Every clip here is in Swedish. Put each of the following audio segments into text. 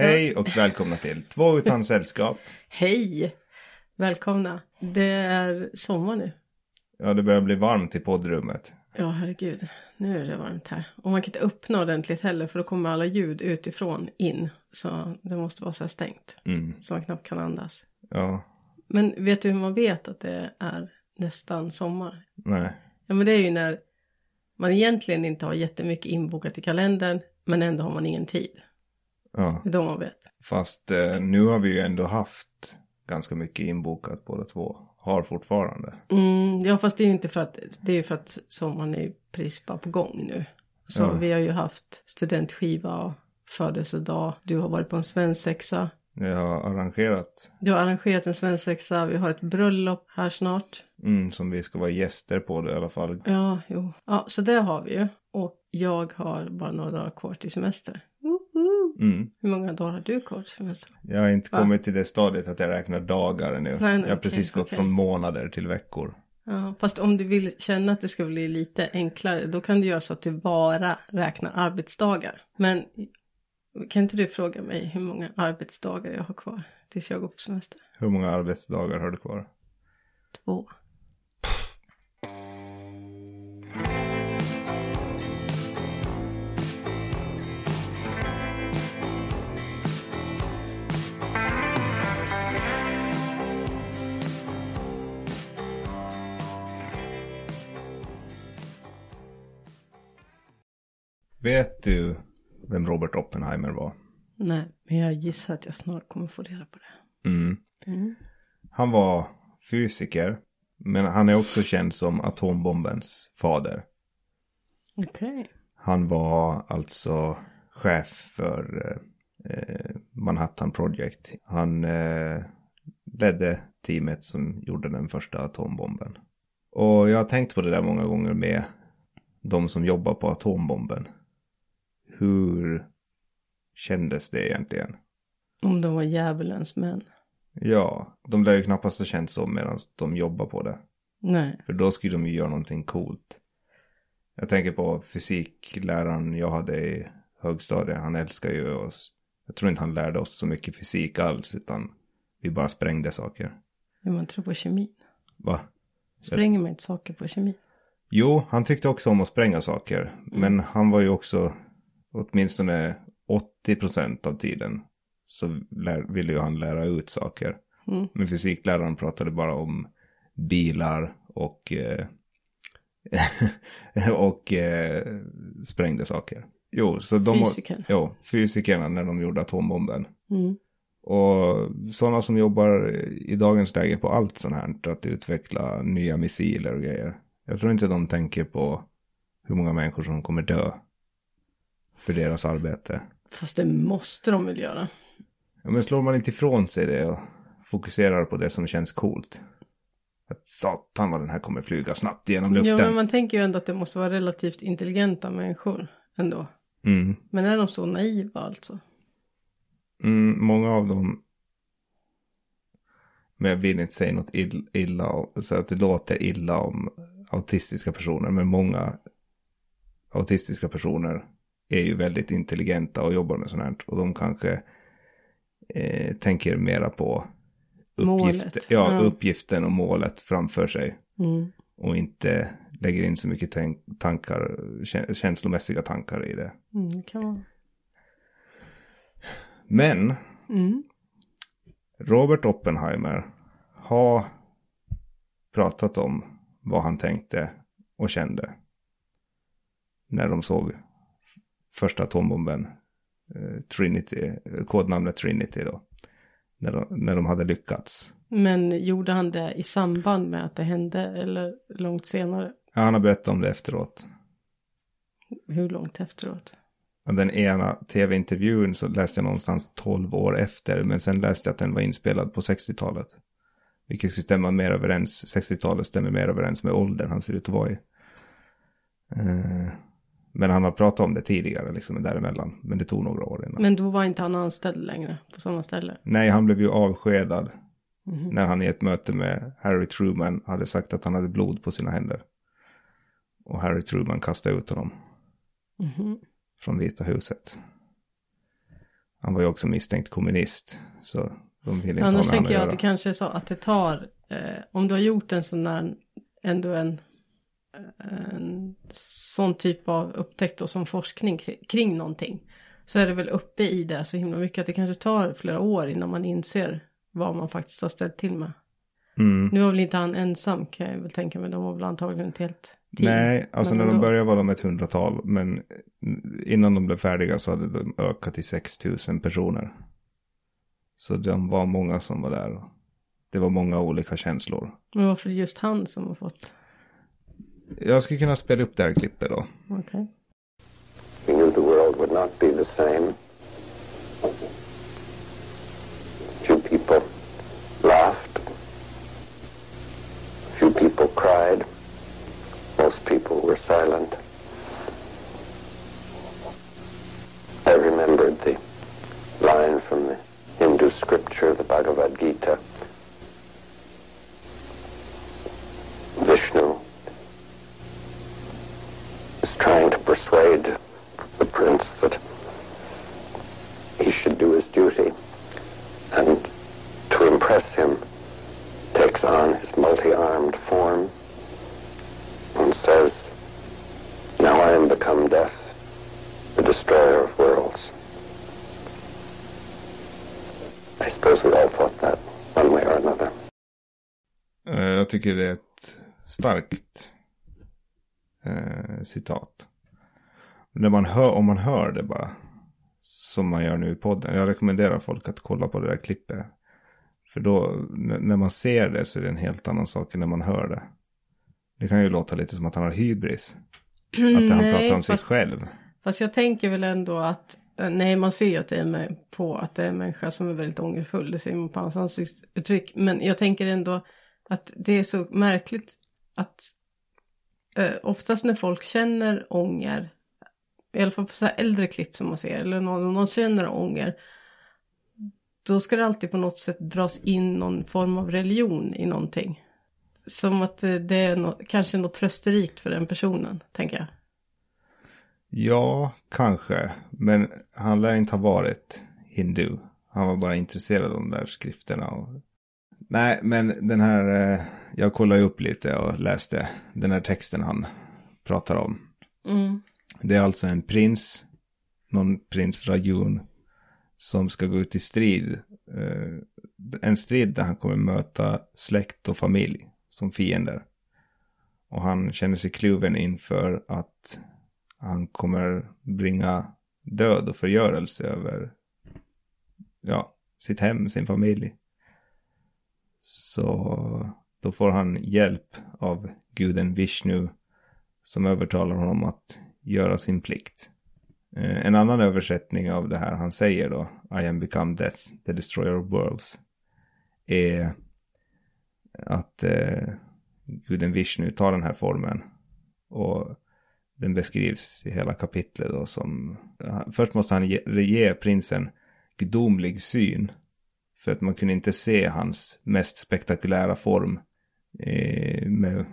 Hej och välkomna till Två utan sällskap. Hej! Välkomna. Det är sommar nu. Ja, det börjar bli varmt i poddrummet. Ja, herregud. Nu är det varmt här. Och man kan inte öppna ordentligt heller för då kommer alla ljud utifrån in. Så det måste vara så här stängt. Mm. Så man knappt kan andas. Ja, Men vet du hur man vet att det är nästan sommar? nej. Ja, men det är ju när man egentligen inte har jättemycket inbokat i kalendern. Men ändå har man ingen tid. Ja, då man vet. fast eh, nu har vi ju ändå haft ganska mycket inbokat båda två. Har fortfarande. Mm, ja, fast det är ju inte för att det är ju för att sommaren är precis bara på gång nu. Så Ja. vi har ju haft studentskiva och födelsedag. Du har varit på en svensexa. Jag har arrangerat, Du har arrangerat en svensexa. Vi har ett bröllop här snart. mm, som vi ska vara gäster på det i alla fall. Ja, jo. Ja, så det har vi ju. Och jag har bara några dagar kvar till semester. Mm. Hur många dagar har du kvar till semester? Jag har inte Va? kommit till det stadiet att jag räknar dagar nu. nej, jag har precis gått okej. från månader till veckor. Ja, fast om du vill känna att det ska bli lite enklare, då kan du göra så att du bara räknar arbetsdagar. Men kan inte du fråga mig hur många arbetsdagar jag har kvar tills jag går på semester? Hur många arbetsdagar har du kvar? Två. Vet du vem Robert Oppenheimer var? Nej, men jag gissar att jag snart kommer få reda på det. Mm. Mm. Han var fysiker, men han är också känd som atombombens fader. Okej. Han var alltså chef för eh, Manhattan Project. Han eh, ledde teamet som gjorde den första atombomben. Och jag har tänkt på det där många gånger med de som jobbar på atombomben. Hur kändes det egentligen? Om de var djävulens män. Ja, de lär ju knappast ha känt så medan de jobbar på det. Nej. För då skulle de ju göra någonting coolt. Jag tänker på fysikläraren jag hade i högstadiet. Han älskar ju oss. Jag tror inte han lärde oss så mycket fysik alls. Utan vi bara sprängde saker. Hur man tror på kemi. Va? Spränger man inte saker på kemi? Jo, han tyckte också om att spränga saker. Men han var ju också åtminstone 80% av tiden. Så lär, ville ju han lära ut saker. Mm. Men fysikläraren pratade bara om bilar och, eh, och eh, sprängde saker. Jo, så de Fysikern. Jo, fysikerna när de gjorde atombomben. Mm. Och sådana som jobbar i dagens läge på allt sånt här, att utveckla nya missiler och grejer. Jag tror inte de tänker på hur många människor som kommer dö för deras arbete. Fast det måste de väl göra. Ja, men slår man inte ifrån sig det och fokuserar på det som känns coolt. Att satan vad den här kommer flyga snabbt genom Ja, luften. men man tänker ju ändå att det måste vara relativt intelligenta människor ändå. mm. Men är de så naiva alltså? Mm, många av dem. Men jag vill inte säga något ill, illa, så att det låter illa om autistiska personer. Men många autistiska personer är ju väldigt intelligenta och jobbar med sånt här. Och de kanske eh, tänker mera på uppgift, ja, ja. uppgiften och målet framför sig. Mm. Och inte lägger in så mycket tankar, kä- känslomässiga tankar i det. Mm, kan. Men Mm. Robert Oppenheimer har pratat om vad han tänkte och kände. När de såg första atombomben, eh, Trinity, eh, kodnamnet Trinity då. När de, när de hade lyckats. Men gjorde han det i samband med att det hände eller långt senare? Ja, han har berättat om det efteråt. Hur långt efteråt? Den ena tv-intervjun så läste jag någonstans 12 år efter. Men sen läste jag att den var inspelad på 60-talet. Vilket skulle stämma mer överens. 60-talet stämmer mer överens med åldern han ser ut att vara i. Eh, Men han har pratat om det tidigare liksom däremellan. Men det tog några år innan. Men då var inte han anställd längre på sådana ställen? Nej, han blev ju avskedad. Mhm. När han i ett möte med Harry Truman hade sagt att han hade blod på sina händer. Och Harry Truman kastade ut honom Mhm. från Vita huset. Han var ju också misstänkt kommunist. Så de ville inte Annars ha med tänker honom att jag göra. att det kanske är så att det tar, eh, om du har gjort en sån där, ändå en, en sån typ av upptäckt och som forskning kring, någonting. Så är det väl uppe i det så himla mycket att det kanske tar flera år innan man inser vad man faktiskt har ställt till med. Mm. Nu var väl inte han ensam kan jag väl tänka mig, de var väl antagligen ett helt team. Nej, alltså Men när de började var de ett hundratal. Men innan de blev färdiga så hade de ökat till 6 000 personer. Så de var många som var där. Det var många olika känslor. Men varför just han som har fått, Jag skulle kunna spela upp det här klippet då. okej. He knew the world would not be the same. Few people laughed. Few people cried. Most people were silent. I remembered the line from the Hindu scripture, the Bhagavad Gita. Trying to persuade the prince that he should do his duty and to impress him takes on his multi-armed form and says now I am become death the destroyer of worlds. I suppose we all thought that one way or another. Eh, Jag tycker det är starkt eh, citat. När man hör, om man hör det bara, som man gör nu i podden. Jag rekommenderar folk att kolla på det där klippet. För då, när man ser det så är det en helt annan sak än när man hör det. Det kan ju låta lite som att han har hybris. Att han Nej, pratar om sig fast- själv. Fast jag tänker väl ändå att, eh, nej man ser ju att det är med, på att det är en människa som är väldigt ångerfull, det ser man på hans ansiktsuttryck. Men jag tänker ändå att det är så märkligt att eh, oftast när folk känner ånger, i alla fall på så här äldre klipp som man ser, eller någon, någon känner ånger, då ska det alltid på något sätt dras in någon form av religion i någonting. Som att eh, det är något, kanske något trösterikt för den personen, tänker jag. Ja, kanske. Men han lär inte ha varit hindu. Han var bara intresserad av de där skrifterna. Och... Nej, men den här, eh, jag kollade upp lite och läste den här texten han pratar om. Mm. Det är alltså en prins, någon prins Rajun, som ska gå ut i strid. Eh, en strid där han kommer möta släkt och familj som fiender. Och han känner sig kluven inför att han kommer bringa död och förgörelse över ja, sitt hem, sin familj. Så då får han hjälp av guden Vishnu som övertalar honom att göra sin plikt. Eh, en annan översättning av det här han säger då, I am become death, the destroyer of worlds, är att eh, guden Vishnu tar den här formen och den beskrivs i hela kapitlet då som, först måste han ge, ge prinsen gudomlig syn för att man kunde inte se hans mest spektakulära form eh, med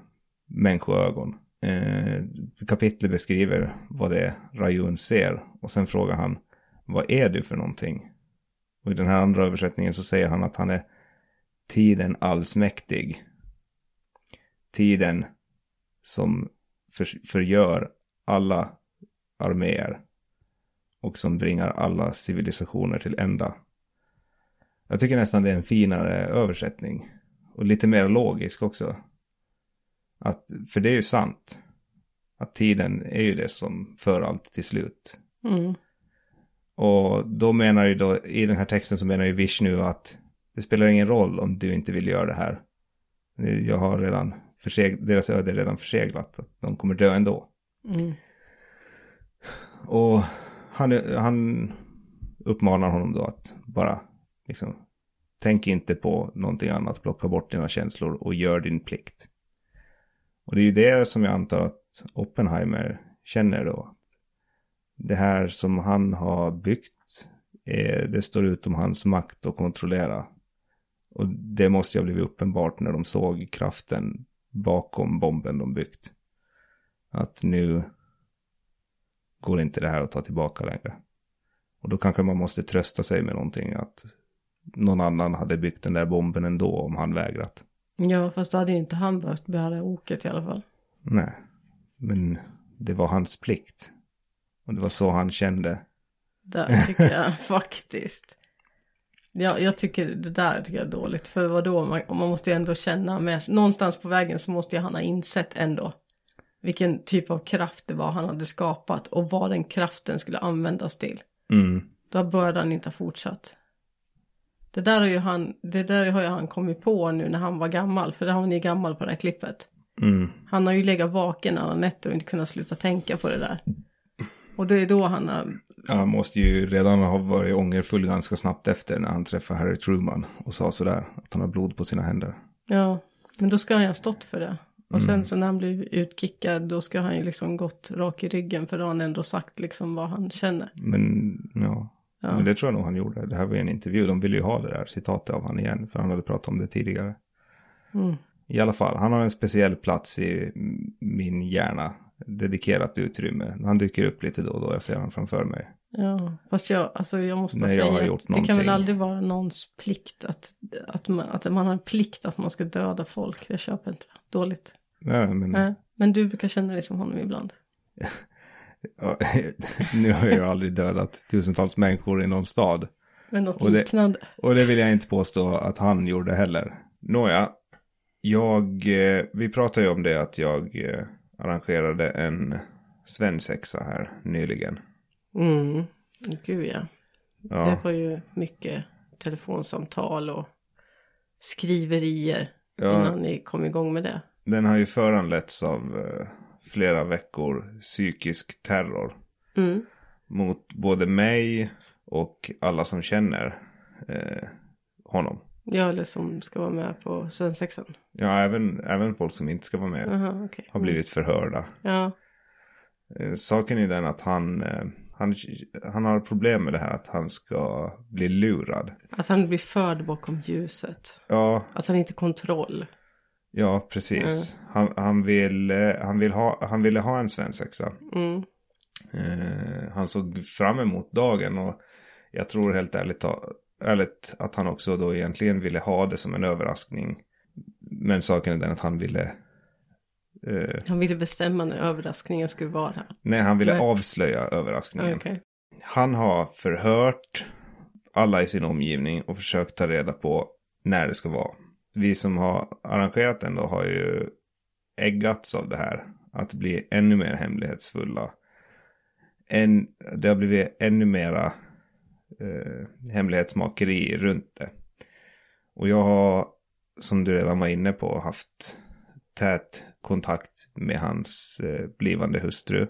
människoögon. Eh, kapitlet beskriver vad det är Rayun ser och sen frågar han vad är du för någonting? Och i den här andra översättningen så säger han att han är tiden allsmäktig. Tiden som för, förgör alla arméer och som bringar alla civilisationer till ända. Jag tycker nästan det är en finare översättning och lite mer logisk också. Att, för det är ju sant. Att tiden är ju det som för allt till slut. Mm. Och då menar ju då, i den här texten så menar ju Vishnu att det spelar ingen roll om du inte vill göra det här. Jag har redan, förseg, deras öde är redan förseglat, att de kommer dö ändå. Mm. Och han, han uppmanar honom då att bara, liksom, tänk inte på någonting annat, plocka bort dina känslor och gör din plikt. Och det är ju det som jag antar att Oppenheimer känner då. Det här som han har byggt, eh, det står utom hans makt att kontrollera. Och det måste ju ha blivit uppenbart när de såg kraften bakom bomben de byggt. Att nu går inte det här att ta tillbaka längre. Och då kanske man måste trösta sig med någonting att någon annan hade byggt den där bomben ändå om han vägrat. Ja, fast då hade ju inte han behövt bära oket i alla fall. Nej, men det var hans plikt. Och det var så han kände. Där tycker jag faktiskt. Ja, jag tycker det där tycker jag är dåligt. För vadå, man, man måste ju ändå känna med Någonstans på vägen så måste ju han ha insett ändå. Vilken typ av kraft det var han hade skapat. Och vad den kraften skulle användas till. Mm. Då började han inte ha fortsatt. Det där har ju han, det där har ju han kommit på nu när han var gammal. För det har han ju gammal på det här klippet. Mm. Han har ju legat vaken alla nätter och inte kunnat sluta tänka på det där. Och det är då han har, Han måste ju redan ha varit ångerfull ganska snabbt efter när han träffade Harry Truman och sa sådär att han har blod på sina händer. ja, men då ska han ju ha stått för det. Och sen Mm. så när han blir utkickad då ska han ju liksom gått rak i ryggen för då har han ändå sagt liksom vad han känner. Men Ja. Men det tror jag nog han gjorde. Det här var ju en intervju, de ville ju ha det där citatet av han igen, för han hade pratat om det tidigare. Mm. I alla fall, han har en speciell plats i min hjärna, dedikerat utrymme. Han dyker upp lite då och då, jag ser han framför mig. Ja, fast jag, alltså jag måste bara har säga att det kan väl aldrig vara någons plikt att, att, man, att man har en plikt att man ska döda folk. Det köper inte. Dåligt. Nej, men Nej, men du brukar känna dig som honom ibland. nu har jag ju aldrig dödat tusentals människor i någon stad. Men något Och det- liknande. Och det vill jag inte påstå att han gjorde heller. Nåja, jag, eh, vi pratade ju om det att jag eh, arrangerade en svensexa här nyligen. Mm, gud ja. Det Ja, var ju mycket telefonsamtal och skriverier ja innan ni kom igång med det. den har ju föranletts av eh, flera veckor psykisk terror Mm. mot både mig och alla som känner eh, honom. Ja, eller som ska vara med på svensexan. Ja, även, även folk som inte ska vara med Jaha, okej. har blivit förhörda. Ja, Eh, Saken är den att han, eh, han, han har problem med det här att han ska bli lurad. att han blir förd bakom ljuset. Ja, Att han inte har kontroll. Ja precis. Han, han, vill, eh, han, vill ha, han ville ha en svensexa. Mm. Eh, han såg fram emot dagen och jag tror helt ärligt, ta- ärligt att han också då egentligen ville ha det som en överraskning. Men saken är den att han ville, eh, Han ville bestämma när överraskningen skulle vara. nej han ville Nej. avslöja överraskningen. Okej. Han har förhört alla i sin omgivning och försökt ta reda på när det ska vara. Vi som har arrangerat den då har ju äggats av det här. Att bli ännu mer hemlighetsfulla. En, det har blivit ännu mera eh, hemlighetsmakeri runt det. Och jag har, som du redan var inne på, haft tät kontakt med hans eh, blivande hustru.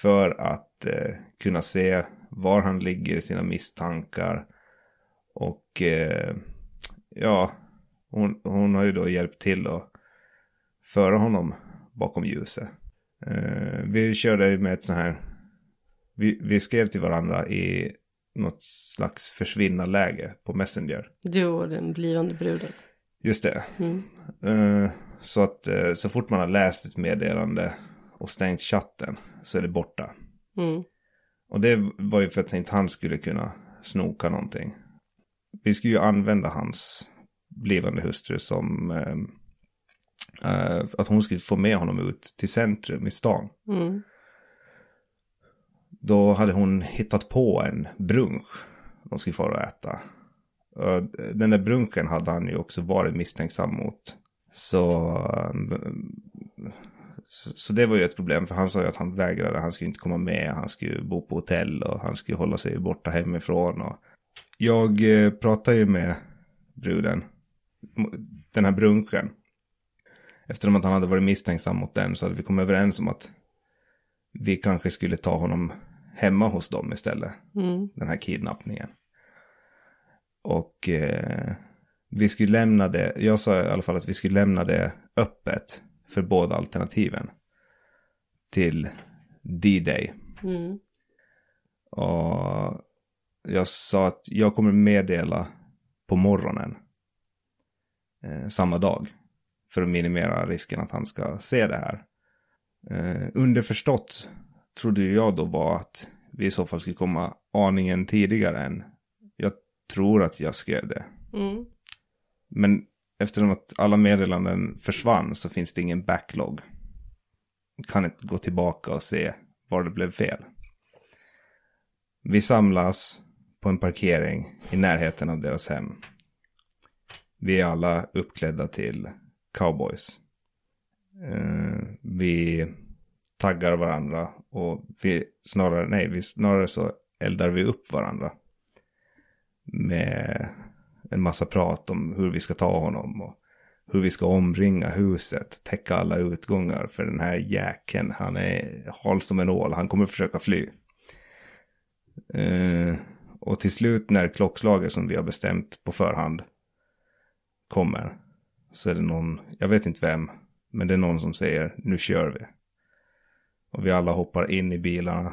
För att eh, kunna se var han ligger i sina misstankar. Och eh, ja, hon, hon har ju då hjälpt till att föra honom bakom ljuset. Eh, vi körde ju med ett sånt här, vi, vi skrev till varandra i något slags försvinna-läge på Messenger. Du och den blivande bruden. Just det. Mm. Eh, så att eh, så fort man har läst ett meddelande och stängt chatten så är det borta. Mm. Och det var ju för att inte han skulle kunna snoka någonting. Vi skulle ju använda hans blivande hustru som eh, eh, att hon skulle få med honom ut till centrum i stan. Mm. Då hade hon hittat på en brunch de skulle fara och äta. Den där brunchen hade han ju också varit misstänksam mot. Så, så, så det var ju ett problem för han sa ju att han vägrade, han skulle inte komma med, han skulle bo på hotell och han skulle hålla sig borta hemifrån. Och jag eh, pratade ju med bruden, den här brunchen. Eftersom att han hade varit misstänksam mot den så hade vi kommit överens om att vi kanske skulle ta honom hemma hos dem istället. Mm. Den här kidnappningen. Och eh, vi skulle lämna det, jag sa i alla fall att vi skulle lämna det öppet för båda alternativen. Till D-Day. Mm. Och jag sa att jag kommer meddela på morgonen. Eh, samma dag. För att minimera risken att han ska se det här. Eh, underförstått trodde jag då var att vi i så fall skulle komma aningen tidigare än. Jag tror att jag skrev det. Mm. Men eftersom att alla meddelanden försvann så finns det ingen backlog. Kan inte gå tillbaka och se var det blev fel. Vi samlas på en parkering i närheten av deras hem. Vi är alla uppklädda till cowboys. Eh, vi taggar varandra och vi snarare, nej, vi snarare så eldar vi upp varandra. Med en massa prat om hur vi ska ta honom och hur vi ska omringa huset, täcka alla utgångar för den här jäkeln. Han är hal som en ål, han kommer försöka fly. Eh, och till slut när klockslaget som vi har bestämt på förhand kommer så är det någon, jag vet inte vem, men det är någon som säger nu kör vi. Och vi alla hoppar in i bilarna,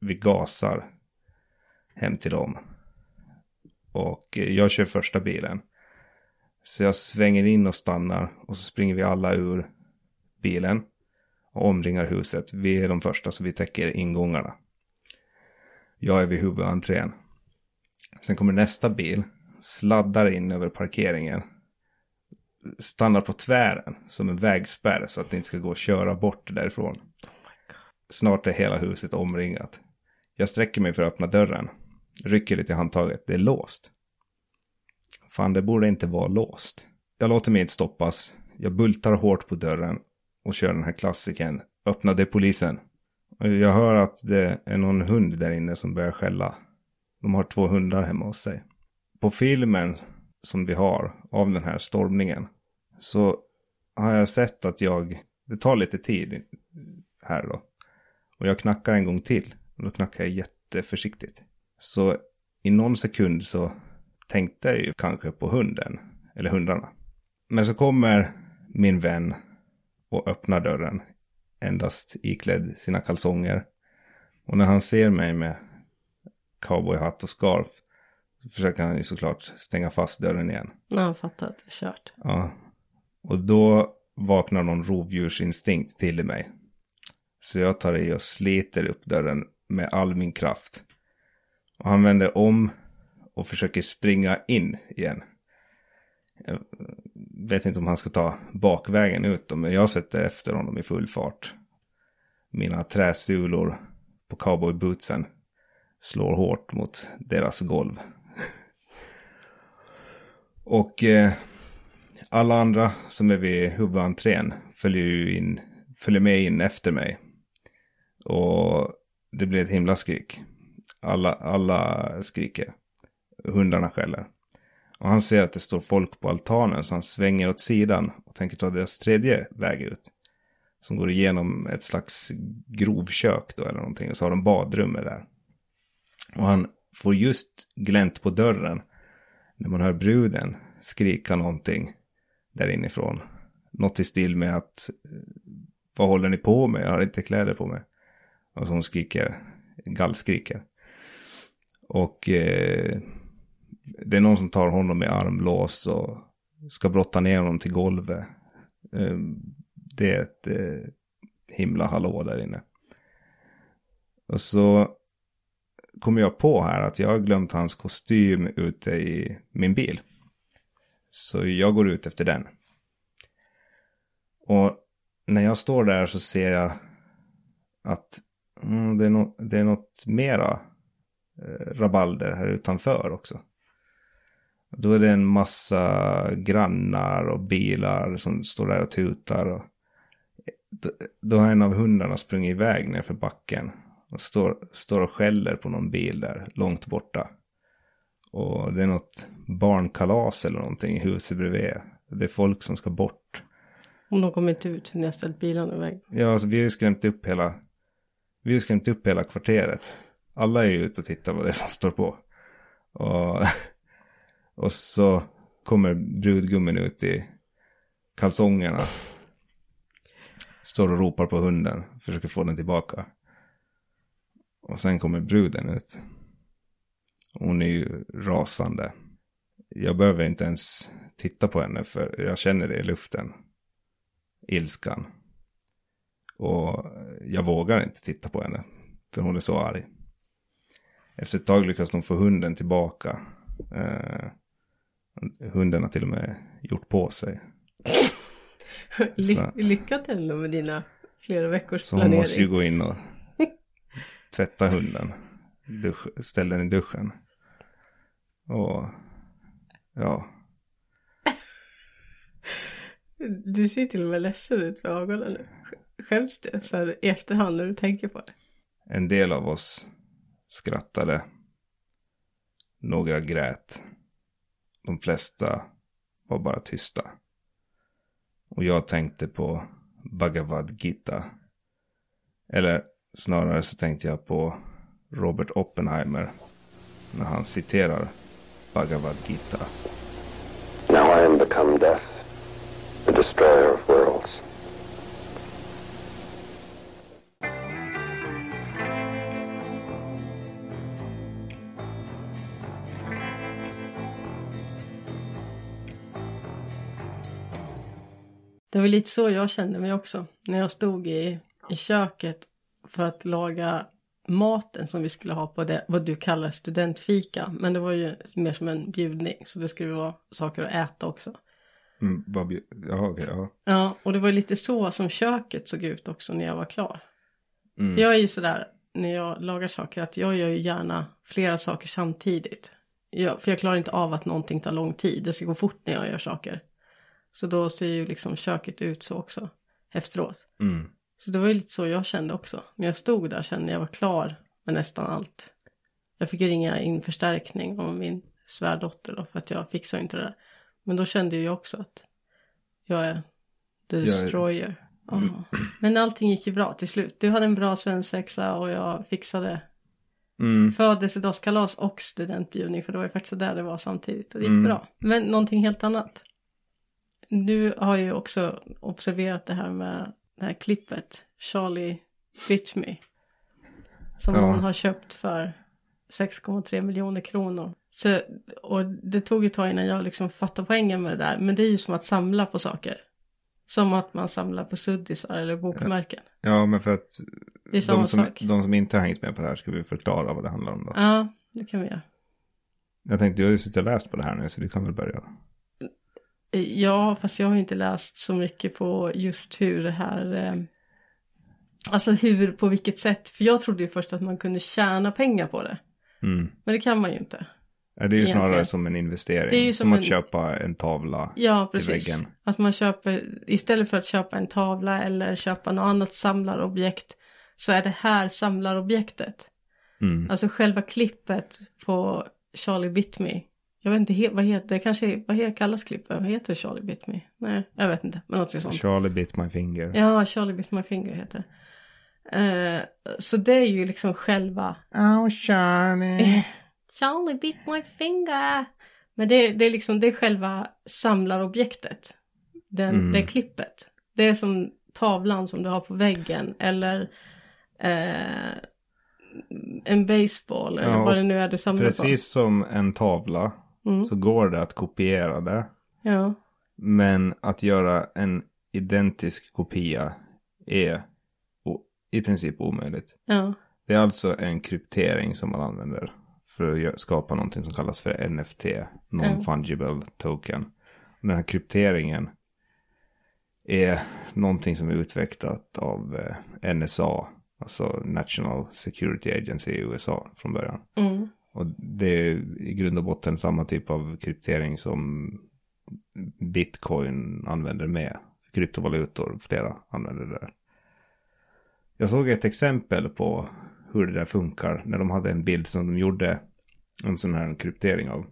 vi gasar hem till dem. Och jag kör första bilen. Så jag svänger in och stannar och så springer vi alla ur bilen och omringar huset. Vi är de första så vi täcker ingångarna. Jag är vid huvudentrén. Sen kommer nästa bil, sladdar in över parkeringen. Stannar på tvären som en vägspärr så att det inte ska gå att köra bort därifrån. Snart är hela huset omringat. Jag sträcker mig för att öppna dörren. Rycker lite i handtaget. Det är låst. Fan, det borde inte vara låst. Jag låter mig inte stoppas. Jag bultar hårt på dörren och kör den här klassiken. Öppna det polisen. Jag hör att det är någon hund där inne som börjar skälla. De har två hundar hemma hos sig. På filmen som vi har av den här stormningen så har jag sett att jag, det tar lite tid här då. Och jag knackar en gång till. Och då knackar jag jätteförsiktigt. Så i någon sekund så tänkte jag ju kanske på hunden. Eller hundarna. Men så kommer min vän och öppnar dörren. Endast iklädd sina kalsonger. Och när han ser mig med cowboyhatt och scarf. Så försöker han ju såklart stänga fast dörren igen. När han fattar att det är kört. Ja. Och då vaknar någon rovdjursinstinkt till i mig. Så jag tar i och sliter upp dörren med all min kraft. Och han vänder om och försöker springa in igen. Jag vet inte om han ska ta bakvägen ut då, men jag sätter efter honom i full fart. Mina träsulor på cowboybootsen slår hårt mot deras golv. och eh, alla andra som är vid huvudentrén följer ju in, följer med in efter mig. Och det blir ett himla skrik. Alla, alla skriker. Hundarna skäller. Och han ser att det står folk på altanen så han svänger åt sidan och tänker ta deras tredje väg ut. Som går igenom ett slags grovkök då eller någonting. Och så har de badrummet där. Och han får just glänt på dörren. När man hör bruden skrika någonting där inifrån. Något i stil med att eh, vad håller ni på med? Jag har inte kläder på mig. Och hon skriker, gallskriker. Och eh, det är någon som tar honom i armlås och ska brotta ner honom till golvet. Eh, det är ett eh, himla hallå där inne. Och så kommer jag på här att jag har glömt hans kostym ute i min bil. Så jag går ut efter den. Och när jag står där så ser jag att mm, det, är no det är något mera eh, rabalder här utanför också. Då är det en massa grannar och bilar som står där och tutar. Och då, då har en av hundarna sprungit iväg nerför backen. Och står, står och skäller på någon bil där långt borta. Och det är något barnkalas eller någonting i huset bredvid. Det är folk som ska bort. Om de kommer inte ut ni har ställt bilarna iväg. Ja, alltså, vi har ju skrämt upp hela. Vi har skrämt upp hela kvarteret. Alla är ju ute och tittar vad det är som står på. Och, och så kommer brudgummen ut i kalsongerna. Står och ropar på hunden. Försöker få den tillbaka. Och sen kommer bruden ut. Hon är ju rasande. Jag behöver inte ens titta på henne för jag känner det i luften. Ilskan. Och jag vågar inte titta på henne. För hon är så arg. efter ett tag lyckas de få hunden tillbaka. Eh, hunden har till och med gjort på sig. Ly Så- lycka till då med dina flera veckors Så hon planering. måste ju gå in och tvätta hunden. Dusch, ställa den i duschen. Och ja, Du ser till och med ledsen ut med ögonen nu. Skäms du så här i efterhand när du tänker på det? en del av oss skrattade. Några grät. De flesta var bara tysta. Och jag tänkte på Bhagavad Gita. Eller snarare så tänkte jag på Robert Oppenheimer. När han citerar Bhagavad Gita. Now I am become death, the destroyer of worlds. Det var lite så jag kände mig också. När jag stod i, i köket för att laga maten som vi skulle ha på det, vad du kallar studentfika. Men det var ju mer som en bjudning. Så det skulle vara saker att äta också. Mm, vad ja, okej, ja. Ja, och det var lite så som köket såg ut också när jag var klar. Mm. Jag är ju sådär när jag lagar saker att jag gör ju gärna flera saker samtidigt. Jag, för jag klarar inte av att någonting tar lång tid. Det ska gå fort när jag gör saker. Så då ser ju liksom köket ut så också efteråt. Mm. Så det var ju lite så jag kände också. När jag stod där kände jag var klar med nästan allt. Jag fick ju ringa in förstärkning av min svärdotter då för att jag fixade inte det där. Men då kände jag också att jag är the Jag är- destroyer. Men allting gick ju bra till slut. Du hade en bra svensexa och jag fixade Mm. födelsedagskalas och studentbjudning för det var ju faktiskt där det var samtidigt och det gick Mm. bra. Men någonting helt annat. Du har ju också observerat det här med det här klippet Charlie Bitch Me. Som Ja. någon har köpt för 6,3 miljoner kronor. Så, och det tog ett tag innan jag liksom fattade poängen med det där. Men det är ju som att samla på saker. Som att man samlar på suddisar eller bokmärken. Ja, men för att de som, sak. de som inte har hängt med på det här ska vi förklara vad det handlar om då. Ja, det kan vi göra. Jag tänkte, jag har ju suttit och läst på det här nu så du kan väl börja. Ja, fast jag har inte läst så mycket på just hur det här... Eh, alltså hur, på vilket sätt. För jag trodde ju först att man kunde tjäna pengar på det. Mm. Men det kan man ju inte. Ja, det är ju Egentligen. snarare som en investering. Det är ju som, som att en- köpa en tavla. Ja, Till precis. väggen. Att man köper, istället för att köpa en tavla eller köpa något annat samlarobjekt. Så är det här samlarobjektet. Mm. Alltså själva klippet på Charlie Bit Me. Jag vet inte, vad heter det? Kanske, vad he- kallas klippet? Vad heter Charlie Bit Me? Nej, jag vet inte. Men något sånt. Charlie bit my finger. Ja, Charlie Bit My Finger heter. Eh, så det är ju liksom själva Oh, Charlie. Charlie Bit My Finger. Men det, det är liksom det är själva samlarobjektet. Den, Mm. Det klippet. Det är som tavlan som du har på väggen eller eh, en baseball eller Ja, vad det nu är du samlar Precis som en tavla på. Mm. så går det att kopiera det. Ja, Men att göra en identisk kopia är i princip omöjligt. ja, Det är alltså en kryptering som man använder för att skapa någonting som kallas för NFT, Non-Fungible Token. Och Den här krypteringen är någonting som är utvecklat av eh, NSA, alltså National Security Agency i USA från början. mm, och det är i grund och botten samma typ av kryptering som bitcoin använder med. Kryptovalutor, flera använder det där. Jag såg ett exempel på hur det där funkar när de hade en bild som de gjorde en sån här kryptering av.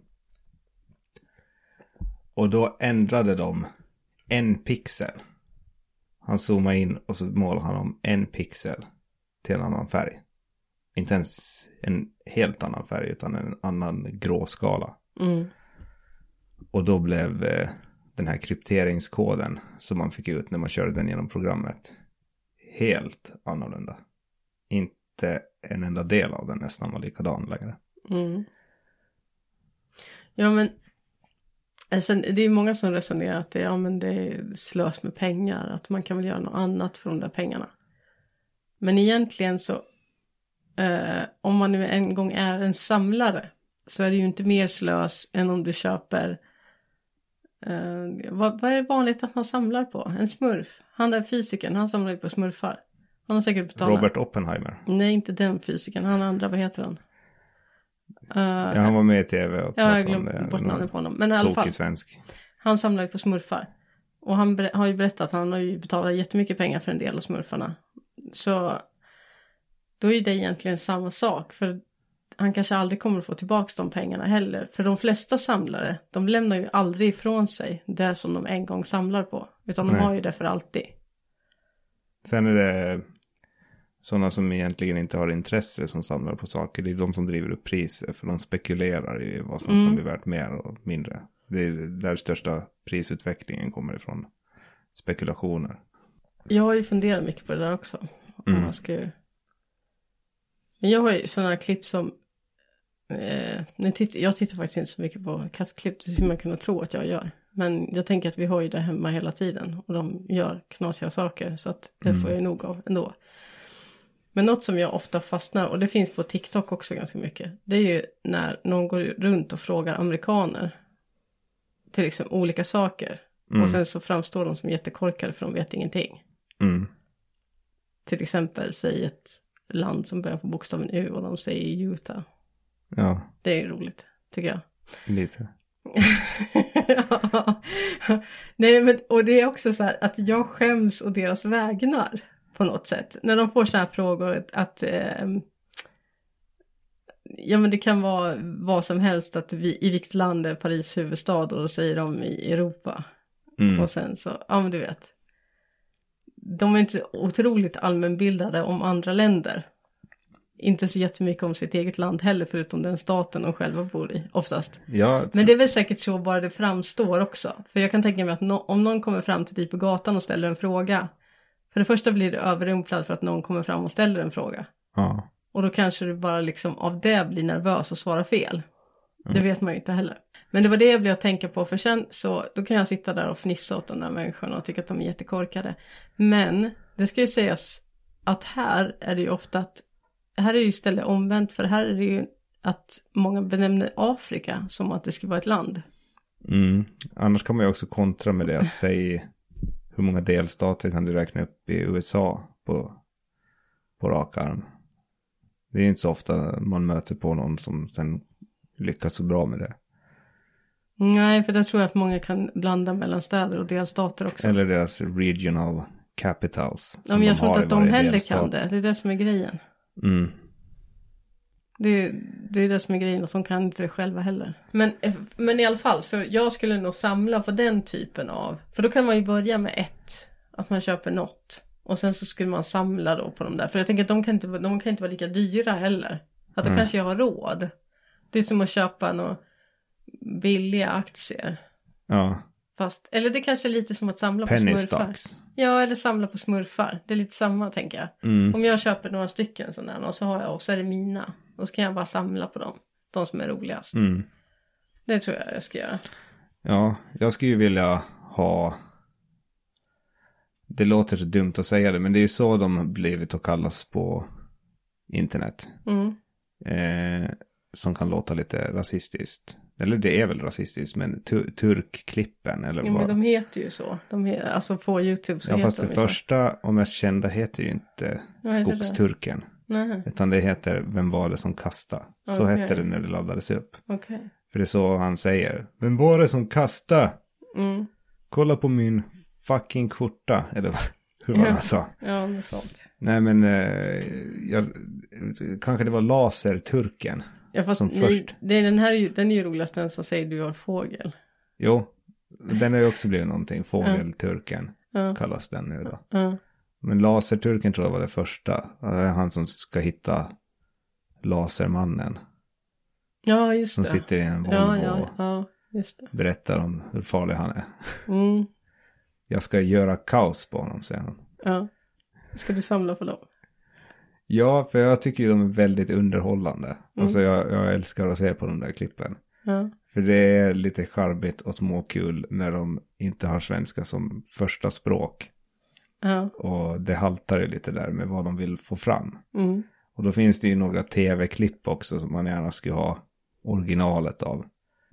Och då ändrade de en pixel. Han zoomade in och så målade han om en pixel till en annan färg. Inte ens en helt annan färg utan en annan gråskala. mm, Och då blev eh, den här krypteringskoden som man fick ut när man körde den genom programmet helt annorlunda. Inte en enda del av den nästan var likadan längre. mm. Ja men alltså, det är många som resonerar att det, ja, men det är slös med pengar. Att man kan väl göra något annat för de där pengarna. Men egentligen så eh, om man nu en gång är en samlare så är det ju inte mer slös än om du köper eh, vad, vad är det vanligt att man samlar på? En smurf. Han där fysikern, han samlar ju på smurfar. Han har säkert betalat. Robert Oppenheimer. Nej, inte den fysikern. Han andra, vad heter han? Uh, Ja, han var med i tv och ja, jag pratade om glömde det. bort Någon namnet på honom. Men i alla fall, svensk. han samlar ju på smurfar. Och han har ju berättat att han har ju betalat jättemycket pengar för en del av smurfarna. Så då är ju det egentligen samma sak. För han kanske aldrig kommer att få tillbaka de pengarna heller. För de flesta samlare, de lämnar ju aldrig ifrån sig det som de en gång samlar på. Utan de Nej. har ju det för alltid. Sen är det sådana som egentligen inte har intresse som samlar på saker. Det är de som driver upp priser. För de spekulerar i vad som Mm. kan bli värt mer och mindre. Det är där största prisutvecklingen kommer ifrån. Spekulationer. Jag har ju funderat mycket på det där också. Om Mm. man ska. Men jag har ju sådana klipp som... Eh, nu titt, jag tittar faktiskt inte så mycket på kattklipp. Det skulle man kunna tro att jag gör. Men jag tänker att vi har ju det hemma hela tiden. Och de gör knasiga saker. Så att det får jag ju nog av ändå. Men något som jag ofta fastnar, och det finns på TikTok också ganska mycket. Det är ju när någon går runt och frågar amerikaner. Till exempel olika saker. Och sen så framstår de som jättekorkade för de vet ingenting. Mm. Till exempel säg ett land som börjar på bokstaven U och de säger Utah. Ja, Det är roligt, tycker jag. lite. Ja. Nej men och det är också så här att jag skäms å deras vägnar på något sätt. När de får så här frågor att, att ehm, Ja men det kan vara vad som helst att vi, i vilket land är Paris huvudstad och då säger de i Europa. Mm. Och sen så, ja men du vet. De är inte otroligt allmänbildade om andra länder. Inte så jättemycket om sitt eget land heller förutom den staten de själva bor i oftast. Ja, Men det är väl säkert så bara det framstår också. För jag kan tänka mig att no- om någon kommer fram till dig på gatan och ställer en fråga. För det första blir du överrumplad för att någon kommer fram och ställer en fråga. ja. Och då kanske du bara liksom av det blir nervös och svarar fel. Det vet man ju inte heller. Men det var det jag blev att tänka på för sen så då kan jag sitta där och fnissa åt de där människorna och tycka att de är jättekorkade. Men det ska ju sägas att här är det ju ofta att här är det ju istället omvänt för här är det ju att många benämner Afrika som att det skulle vara ett land. Mm. Annars kan man ju också kontra med det att säga hur många delstater kan du räkna upp i USA på, på rak arm. Det är inte så ofta man möter på någon som sen lyckas så bra med det. Nej, för där tror jag att många kan blanda mellan städer och delstater också. Eller deras regional capitals. ja, men jag tror inte att de heller delstat. kan det. Det är det som är grejen. Mm. Det det är det som är grejen och de kan inte det själva heller. Men, men i alla fall, så jag skulle nog samla på den typen av. För då kan man ju börja med ett. Att man köper något. Och sen så skulle man samla då på de där. För jag tänker att de kan inte, de kan inte vara lika dyra heller. Att då Mm. kanske jag har råd. Det är som att köpa några billiga aktier. Ja, Fast, eller det kanske är lite som att samla på penny smurfar. stocks. Ja, eller samla på smurfar. Det är lite samma tänker jag. Mm. Om jag köper några stycken sådana och så har jag och så är det mina. Och så kan jag bara samla på dem. De som är roligast. Mm. Det tror jag jag ska göra. Ja, jag skulle ju vilja ha... Det låter så dumt att säga det, men det är ju så de blivit att kallas på internet. Mm. Eh, som kan låta lite rasistiskt. Eller det är väl rasistiskt, men tu- turkklippen eller men vad. de heter ju så. De he- alltså på YouTube så Ja, heter fast de det ju så. första och mest kända heter ju inte det? Skogsturken. Nej, Utan det heter Vem var det som kastade? Så Okej. hette det när det laddades upp. okej. För det är så han säger. Vem var det som kastade? Mm. Kolla på min fucking skjorta. Eller hur var det han sa? Ja, något sånt. Nej men, eh, jag, kanske det var laserturken. Ja, fast Som ni, först. Det är den här den är ju roligast den som säger du har fågel. Jo, den har ju också blivit någonting. Fågelturken Ja, kallas den nu då. ja. Men laserturken tror jag var det första. Det är han som ska hitta lasermannen. ja just Som det. sitter i en Volvo ja, ja, och ja, just det. berättar om hur farlig han är. Mm. Jag ska göra kaos på honom, säger han. Ja. Ska du samla på dem? Ja, för jag tycker ju de är väldigt underhållande. Mm. Alltså jag, jag älskar att se på de där klippen. Ja. För det är lite charmigt och småkul när de inte har svenska som första språk. Ja. Och det haltar ju lite där med vad de vill få fram. Mm. Och då finns det ju några tv-klipp också som man gärna skulle ha originalet av.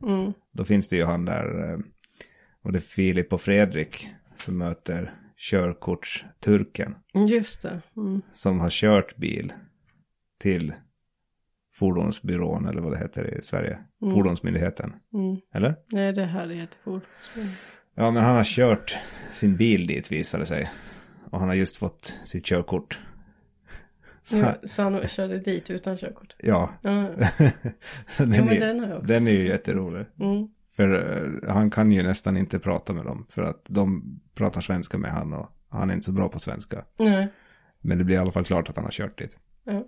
Mm. Då finns det ju han där, eh, och det är Filip och Fredrik som möter körkortsturken. Just det. Mm. Som har kört bil till fordonsbyrån eller vad det heter i Sverige. Mm. Fordonsmyndigheten. Mm. Eller? Nej, det här heter fordon. Ja, men han har kört sin bil dit visade det sig. Och han har just fått sitt körkort. Så, Ja, så han körde dit utan körkort. ja. Ja, den, ja är, den har jag också den är ju jätterolig. Mm. För eh, han kan ju nästan inte prata med dem. För att de pratar svenska med han och han är inte så bra på svenska. Nej. Men det blir i alla fall klart att han har kört dit. Ja.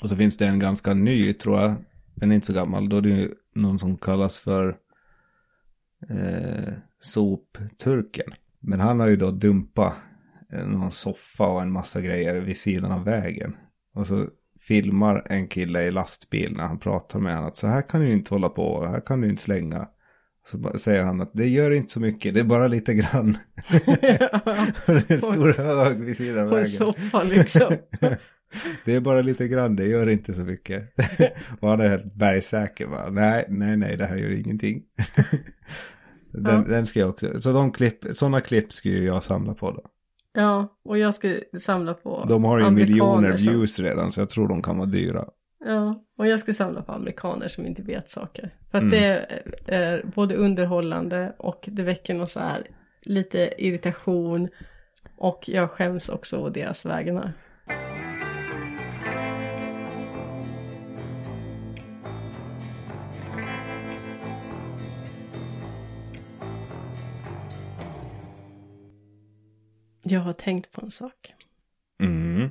Och så finns det en ganska ny, tror jag. Den är inte så gammal. Då är det ju någon som kallas för eh, sopturken. Men han har ju då dumpat någon soffa och en massa grejer vid sidan av vägen. Och så filmar en kille i lastbil när han pratar med honom att så här kan du inte hålla på, här kan du inte slänga. Så säger han att det gör inte så mycket, det är bara lite grann. Och det är en stor hög vid sidan av På en vägen. soffa liksom. Det är bara lite grann, det gör inte så mycket. och han är helt bergsäker bara, nej, nej, nej, det här gör ingenting. den, Ja. den ska jag också, så de klipp, sådana klipp ska ju jag samla på då. Ja, och jag ska samla på De har ju miljoner views redan, så jag tror de kan vara dyra. Ja, och jag ska samla på amerikaner som inte vet saker. För att Mm. det är både underhållande och det väcker någon så här lite irritation. Och jag skäms också å deras vägnar. Jag har tänkt på en sak. Mm.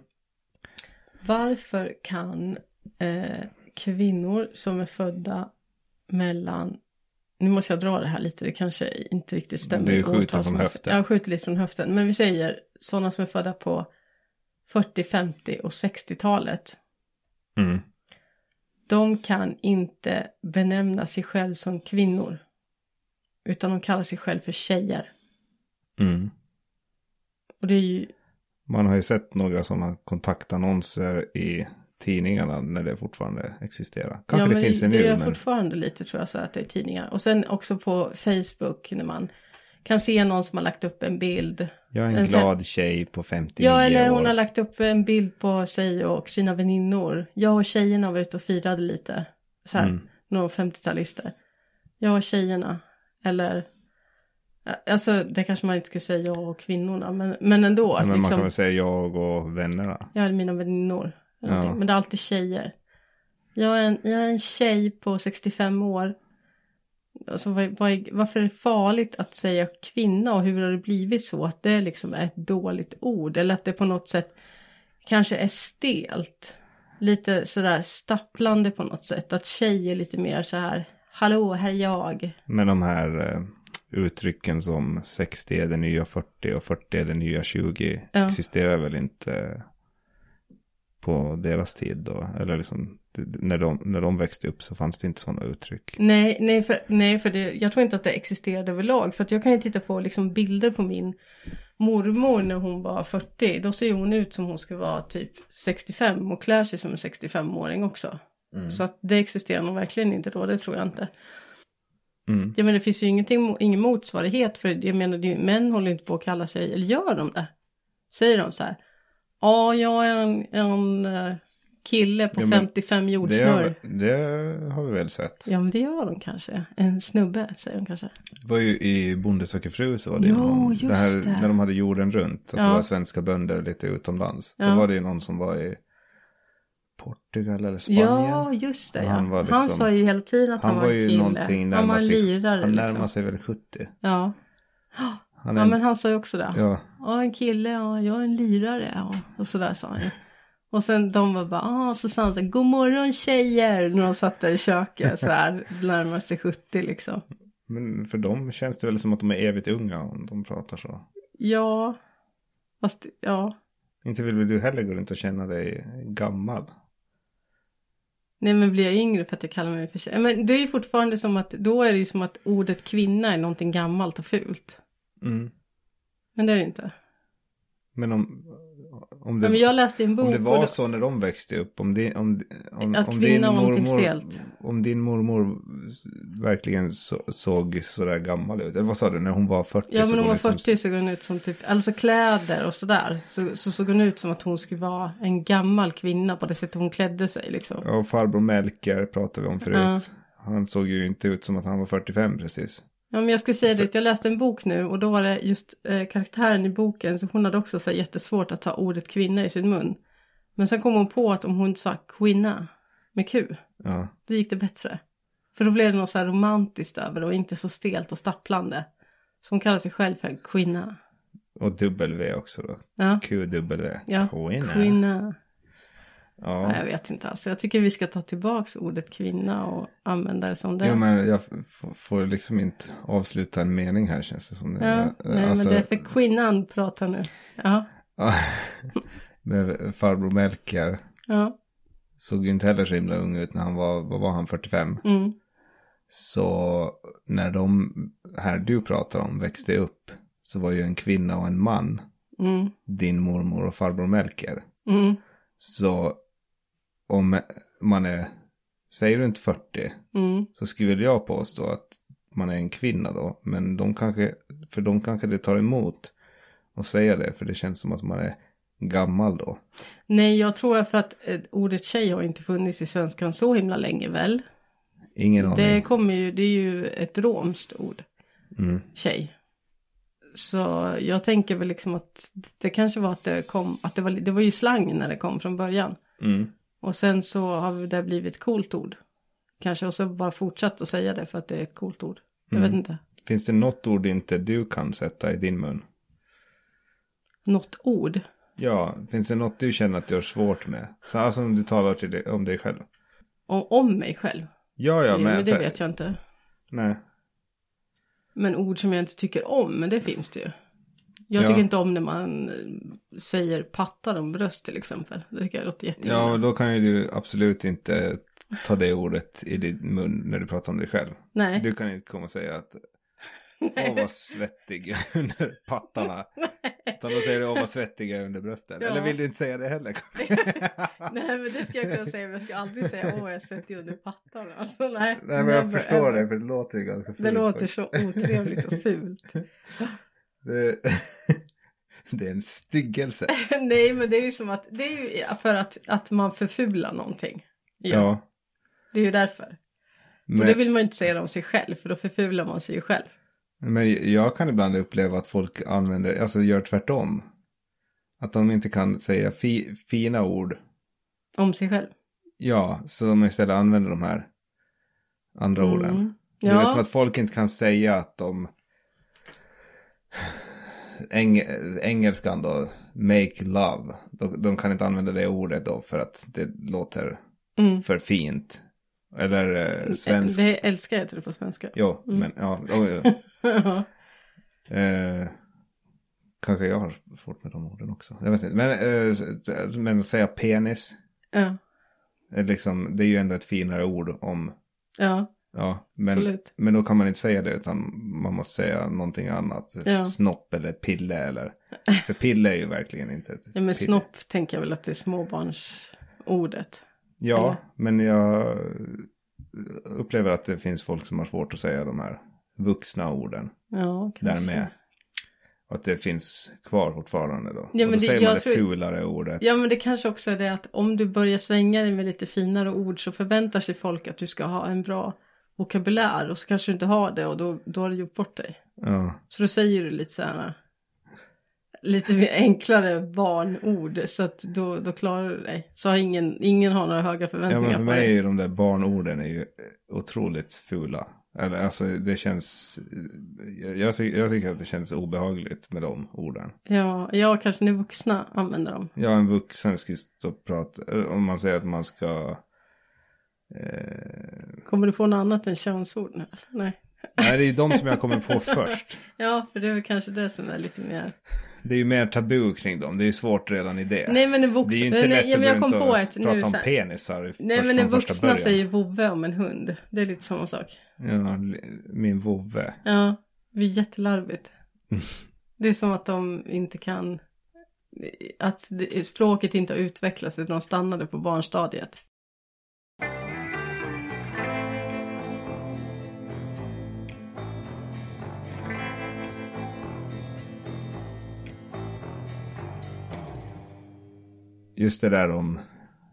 Varför kan eh, kvinnor som är födda mellan, nu måste jag dra det här lite, det kanske inte riktigt stämmer. Det är skjuta från höften. Ja, skjuter lite från höften. Men vi säger sådana som är födda på 40, 50 och 60-talet. Mm. De kan inte benämna sig själv som kvinnor. Utan de kallar sig själv för tjejer. Mm. Det ju, Man har ju sett några sådana kontaktannonser i tidningarna när det fortfarande existerar. Kanske ja, det finns det det nu, är men fortfarande lite tror jag så att det är tidningar. Och sen också på Facebook när man kan se någon som har lagt upp en bild. jag är en en glad tjej på 59 Ja, eller år. hon har lagt upp en bild på sig och sina väninnor. Jag och tjejerna var ute och firade lite. Så här, Mm. några 50-talister. Jag och tjejerna. Eller, alltså det kanske man inte skulle säga jag och kvinnorna. Men, men ändå. Ja, men man liksom, kan väl säga jag och vännerna. Jag hade mina väninnor. eller Ja. Men det är alltid tjejer. Jag är en, jag är en tjej på 65 år. Alltså, vad, är- varför är det farligt att säga kvinna och hur har det blivit så att det liksom är ett dåligt ord? Eller att det på något sätt kanske är stelt. Lite sådär stapplande på något sätt. Att tjej är lite mer så här, hallå här är jag. Men de här eh, uttrycken som 60 är det nya 40 och 40 är det nya 20 Ja. existerar väl inte på deras tid då? Eller liksom när de, när de växte upp så fanns det inte sådana uttryck. Nej, nej, för, nej, för det, jag tror inte att det existerade överlag. För att jag kan ju titta på liksom bilder på min mormor när hon var 40. Då ser hon ut som hon skulle vara typ 65 och klär sig som en 65-åring också. Så att det existerar nog verkligen inte då, det tror jag inte. Mm. Ja men det finns ju ingenting, ingen motsvarighet för jag menar det är män håller inte på att kalla sig, eller gör de det? Säger de så här? Ja, jag är en, en eh, kille på Ja, men 55 Det jordsnurr. har, det har vi väl sett. Ja men det gör de kanske. En snubbe säger de kanske. Det var ju i Bonde söker fru så var det Jo, någon, det här, det. när de hade jorden runt. Att Ja. det var svenska bönder lite utomlands. Ja. Då var det ju någon som var i Portugal eller Spanien. Ja just det ja. Han Han, var liksom- sa ju hela tiden att han, Han var ju kille. Han var en lirare han liksom. närmar sig väl 70. Ja. Han är ja en- men han sa ju också det. Ja. ja, en kille, ja jag är en lirare. Ja. Och sådär sa han ju. Och sen de var bara, ah, så sa han så här, god morgon tjejer. När de satt där i köket så här, närmar sig 70 liksom. men för dem känns det väl som att de är evigt unga om de pratar så. Ja. Fast, ja. Inte vill väl du heller gå runt och känna dig gammal? Nej men blir jag yngre för att jag kallar mig för tjej? Men det är ju fortfarande som att, då är det ju som att ordet kvinna är någonting gammalt och fult. Mm. Men det är det inte. Men om, om det, Men jag läste en bok. om det var då- så när de växte upp, om, det, om, om, Att om din mormor, om din mormor verkligen så, såg sådär gammal ut, eller vad sa du, när hon var 40 Ja men hon var det ut som- 40 såg hon ut som typ, alltså kläder och sådär. Så, så såg hon ut som att hon skulle vara en gammal kvinna på det sättet hon klädde sig liksom. Ja, och farbror Melker pratade vi om förut. Ja. Han såg ju inte ut som att han var 45 precis. Ja men jag skulle säga det, jag läste en bok nu och då var det just eh, karaktären i boken, så hon hade också så här, jättesvårt att ta ordet kvinna i sin mun. Men sen kom hon på att om hon sa kvinna med Q, Ja, då gick det bättre. För då blev det något så här romantiskt över det och inte så stelt och stapplande. Så hon kallar sig själv för kvinna. och W också då. Ja, QW. ja. Kvinna. Ja, Ja. jag vet inte alltså. Jag tycker vi ska ta tillbaks ordet kvinna och använda det som det. Jo, men jag får liksom inte avsluta en mening här känns det som. ja, nej Alltså, men det är för kvinnan pratar nu. Ja, ja, med farbror Melker ja, såg ju inte heller så himla ung ut när han var, vad var han, 45? mm, Så när de här du pratar om växte upp så var ju en kvinna och en man mm, din mormor och farbror Melker. mm, Så om man är, säger du inte 40, mm. så skulle jag påstå att man är en kvinna då. Men de kanske, för de kanske det tar emot att säga det, för det känns som att man är gammal då. Nej, jag tror för att eh, ordet tjej har inte funnits i svenskan så himla länge väl. Ingen aning. Det kommer ju, det är ju ett romskt ord, Mm. tjej. Så jag tänker väl liksom att det kanske var att det kom, att det var, det var ju slang när det kom från början. Mm. Och sen så har det blivit ett coolt ord. Kanske och så bara fortsatt att säga det för att det är ett coolt ord. Jag Mm. vet inte. Finns det något ord inte du kan sätta i din mun? Något ord. Ja, finns det något du känner att du har svårt med? Så alltså om du talar till dig, om dig själv. Om, om mig själv. Ja, ja, men... men det för- vet jag inte. Nej. Men ord som jag inte tycker om, men det finns det ju. Jag Ja. tycker inte om när man eh, säger pattar om bröst till exempel. Det tycker jag låter jätteilla. Ja, då kan ju du absolut inte ta det ordet i din mun när du pratar om dig själv. Nej. Du kan inte komma och säga att åh vad svettig under pattarna. Utan då säger du åh vad svettig jag är under brösten. Ja. Eller vill du inte säga det heller? nej men det ska jag kunna säga men jag ska aldrig säga åh jag är svettig under pattarna. Alltså nej. Nej men jag never förstår det för det låter ju ganska fult. Det låter så otrevligt och fult. Det, det är en styggelse. nej men det är ju som att det är ju för att, att man förfular någonting. Ja. Ja. Det är ju därför. Men, Och det vill man ju inte säga om sig själv för då förfular man sig ju själv. men jag kan ibland uppleva att folk använder, alltså gör tvärtom. Att de inte kan säga fi, fina ord. Om sig själv. Ja, så de istället använder de här andra orden. Mm. Du vet som Ja, att folk inte kan säga att de... Eng... Engelskan då, make love. De, de kan inte använda det ordet då för att det låter mm. för fint. Eller eh, svensk. det älskar jag tror på svenska. Jo, Mm. men ja. Oh, ja. Ja. Eh, kanske jag har svårt med de orden också. Jag vet inte. Men, eh, men att säga penis. ja. Är liksom, det är ju ändå ett finare ord om... ja. Ja, men, Absolut. men då kan man inte säga det utan man måste säga någonting annat. Ja. Snopp eller pille eller. För pille är ju verkligen inte ett Ja men pille. snopp tänker jag väl att det är småbarnsordet. Ja, eller? men jag upplever att det finns folk som har svårt att säga de här vuxna orden. Ja, kanske. Där med. Och att det finns kvar fortfarande då. Ja, och men då det- säger man det tror- fulare ordet. Ja men det kanske också är det att om du börjar svänga dig med lite finare ord så förväntar sig folk att du ska ha en bra vokabulär och så kanske du inte har det och då, då har du gjort bort dig. Ja. Så då säger du lite så här lite enklare barnord så att då, då klarar du dig. Så har ingen, ingen har några höga ja, förväntningar men för på mig är dig. de där barnorden är ju otroligt fula. Eller alltså det känns, jag, jag, ty- jag tycker att det känns obehagligt med de orden. Ja, ja, kanske när vuxna använder dem. Ja, en vuxen ska stå och prata, om man säger att man ska... Eh, Kommer du få något annat än könsord nu? Nej. nej, det är ju de som jag kommer på först. Ja, för det är väl kanske det som är lite mer. Det är ju mer tabu kring dem, det är ju svårt redan i det. Nej men en det vuxen. är ju inte nej, lätt att men jag kom på ett nu. prata om så här. penisar Nej först men första vuxna säger vovve om en hund. Det är lite samma sak. Ja, min vovve. Ja, det är jättelarvigt. Det är som att de inte kan att det, språket inte har utvecklats utan de stannade på barnstadiet. Just det där om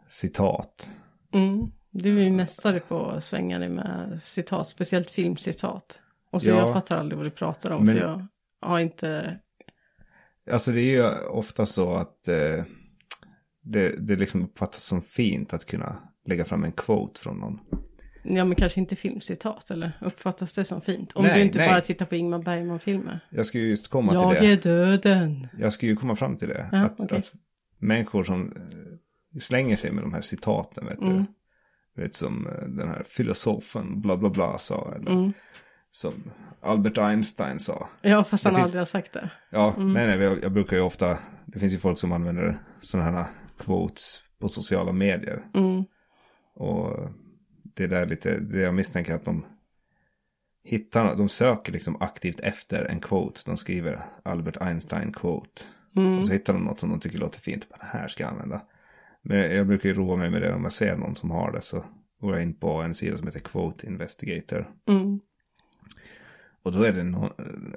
citat. Mm. Du är ju mästare på att svänga dig med citat, speciellt filmcitat. Och så Ja. jag fattar aldrig vad du pratar om Men- för jag har inte... Alltså det är ju ofta så att eh, det, det liksom uppfattas som fint att kunna lägga fram en quote från någon. Ja men kanske inte filmcitat eller uppfattas det som fint? Om Nej, du inte nej. bara tittar på Ingmar Bergman-filmer. Jag ska ju just komma Jag till det. är döden. Jag ska ju komma fram till det. Ja, att, okej. att människor som eh, slänger sig med de här citaten, vet Mm. du. Vet som eh, den här filosofen bla bla bla sa. Eller Mm. som Albert Einstein sa. Ja fast Det han finns- aldrig har sagt det. Ja, Mm. nej, nej, jag, brukar ju ofta, det finns ju folk som använder sådana här quotes på sociala medier. Mm. Och det där lite, det jag misstänker att de hittar, de söker liksom aktivt efter en quote. De skriver Albert Einstein quote. Mm. Och så hittar de något som de tycker låter fint. Bara, Det här ska jag använda. Men jag brukar ju roa mig med det om jag ser någon som har det. Så går jag in på en sida som heter Quote Investigator. Mm. Och då är det någon,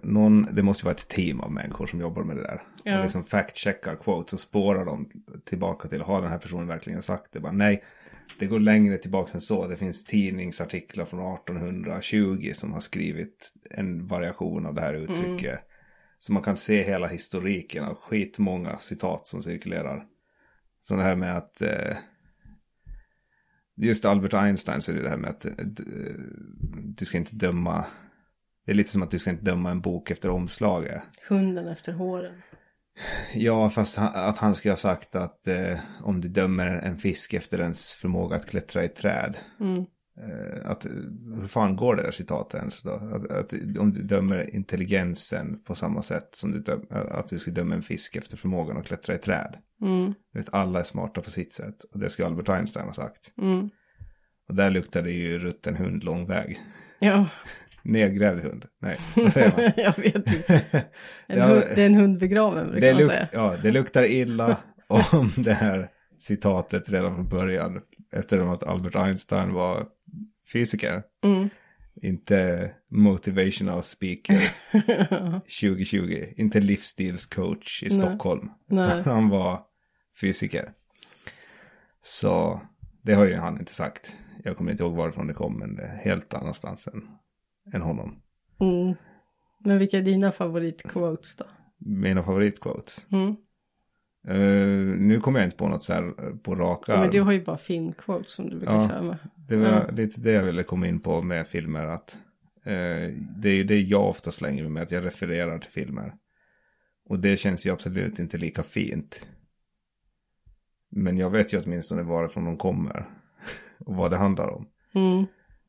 någon, det måste ju vara ett team av människor som jobbar med det där. Ja. Och liksom fact-checkar quotes och spårar dem tillbaka till, har den här personen verkligen sagt det? Bara, nej, det går längre tillbaka än så. Det finns tidningsartiklar från 1820 som har skrivit en variation av det här uttrycket. Så man kan se hela historiken av skitmånga citat som cirkulerar. Så det här med att eh, just Albert Einstein så är det det här med att eh, eh, du ska inte döma det är lite som att du ska inte döma en bok efter omslaget. Hunden efter håren. Ja, fast han, att han skulle ha sagt att eh, om du dömer en fisk efter dens förmåga att klättra i träd. Mm. Eh, att, eh, hur fan går det där citatet ens då? Att, att om du dömer intelligensen på samma sätt som du döm, att du skulle döma en fisk efter förmågan att klättra i träd. Mm. Vet, alla är smarta på sitt sätt. Och det skulle Albert Einstein ha sagt. Mm. Och där luktar det ju rutten hund lång väg. Ja, Nedgrävd hund. Nej, vad säger man? jag vet inte. En Ja, hund, det är en hund begraven brukar det, man säga. ja, det luktar illa om det här citatet redan från början. Efter att Albert Einstein var fysiker. Mm. Inte motivational speaker 2020. Inte livsstilscoach i Nej. Stockholm. Nej. Han var fysiker. Så det har ju han inte sagt. Jag kommer inte ihåg varifrån det kom, men det är helt annanstans än, än honom. Mm. Men vilka är dina favoritquotes då? Mina favoritquotes. Mm. Eh, nu kommer jag inte på något så här på raka Ja, men du har ju bara filmquotes som du brukar Ja. köra med. Det var Ja. lite det jag ville komma in på med filmer. Att, eh, det är ju det jag ofta slänger med, att jag refererar till filmer. Och det känns ju absolut inte lika fint. Men jag vet ju åtminstone varifrån de kommer. Och vad det handlar om. Mm.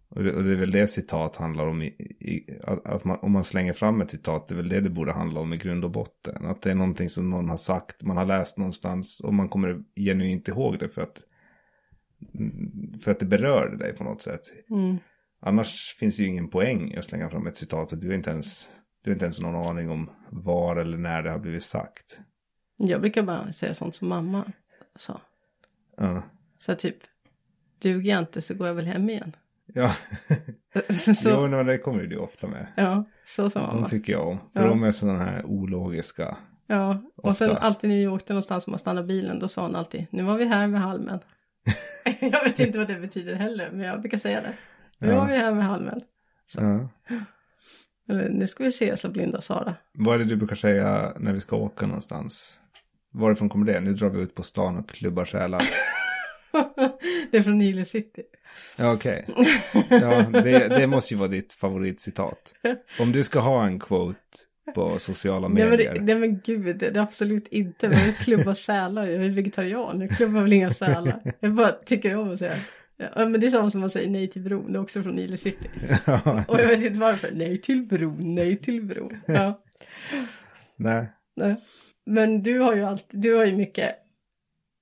Och det, och det är väl det citat handlar om. I, i, att att man, om man slänger fram ett citat, det är väl det det borde handla om i grund och botten. Att det är någonting som någon har sagt, man har läst någonstans och man kommer genuint ihåg det för att, för att det berör dig på något sätt. Mm. Annars finns det ju ingen poäng att slänga fram ett citat och du har inte ens, du har inte ens någon aning om var eller när det har blivit sagt. Jag brukar bara säga sånt som mamma sa. Ja. Så typ, duger jag inte så går jag väl hem igen. Ja, så, jo, men det kommer ju du ofta med. Ja, så sa De mamma. tycker jag om. För Ja. de är sådana här ologiska. Ja, och sen Ofta. alltid när vi åkte någonstans och man stannade bilen, då sa hon alltid, nu var vi här med halmen. jag vet inte vad det betyder heller, men jag brukar säga det. Nu Ja. var vi här med halmen. Ja. Eller nu ska vi se, sa blinda Sara. Vad är det du brukar säga när vi ska åka någonstans? Varifrån kommer det? Nu drar vi ut på stan och klubbar själar. det är från Nile City. Ja, okej. Ja, det, det måste ju vara ditt favoritcitat. Om du ska ha en quote på sociala Nej men, det, medier. nej men gud, det, är absolut inte. Men jag klubbar sälar, jag är vegetarian. Jag klubbar väl inga sälar. Jag bara tycker om att säga. Ja, men det är samma som man säger nej till bron, det är också från Nile City. Och jag vet inte varför, nej till bron, nej till bron. Ja, nej. nej. Men du har ju alltid, du har ju mycket,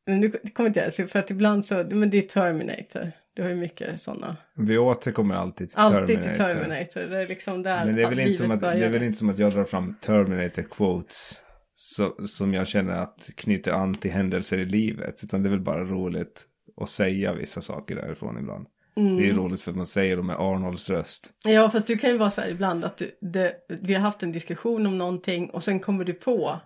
men nu kommer inte jag, för att ibland så, men det är Terminator. Du har ju mycket sådana. Vi återkommer alltid till Alltid Terminator. till Terminator, det är liksom där Men det är, väl inte som att, det är väl inte som att jag drar fram Terminator quotes så, som jag känner att knyter an till händelser i livet. Utan det är väl bara roligt att säga vissa saker därifrån ibland. Det är roligt för att man säger dem med Arnolds röst. Ja, fast du kan ju vara så här ibland att du, det, vi har haft en diskussion om någonting och sen kommer du på.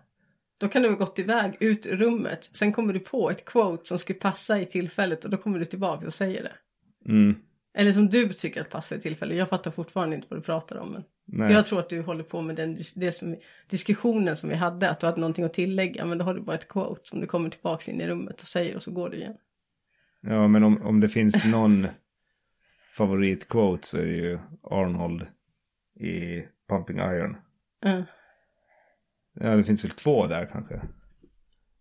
Då kan du ha gått iväg ut ur rummet. Sen kommer du på ett quote som skulle passa i tillfället och då kommer du tillbaka och säger det. Mm. Eller som du tycker att passar i tillfället. Jag fattar fortfarande inte vad du pratar om. Men Nej. jag tror att du håller på med den det som, diskussionen som vi hade. Att du hade någonting att tillägga. Men då har du bara ett quote som du kommer tillbaka in i rummet och säger och så går du igen. Ja, men om, om det finns någon favoritquote så är det ju Arnold i Pumping Iron. Ja. Ja, det finns väl två där kanske.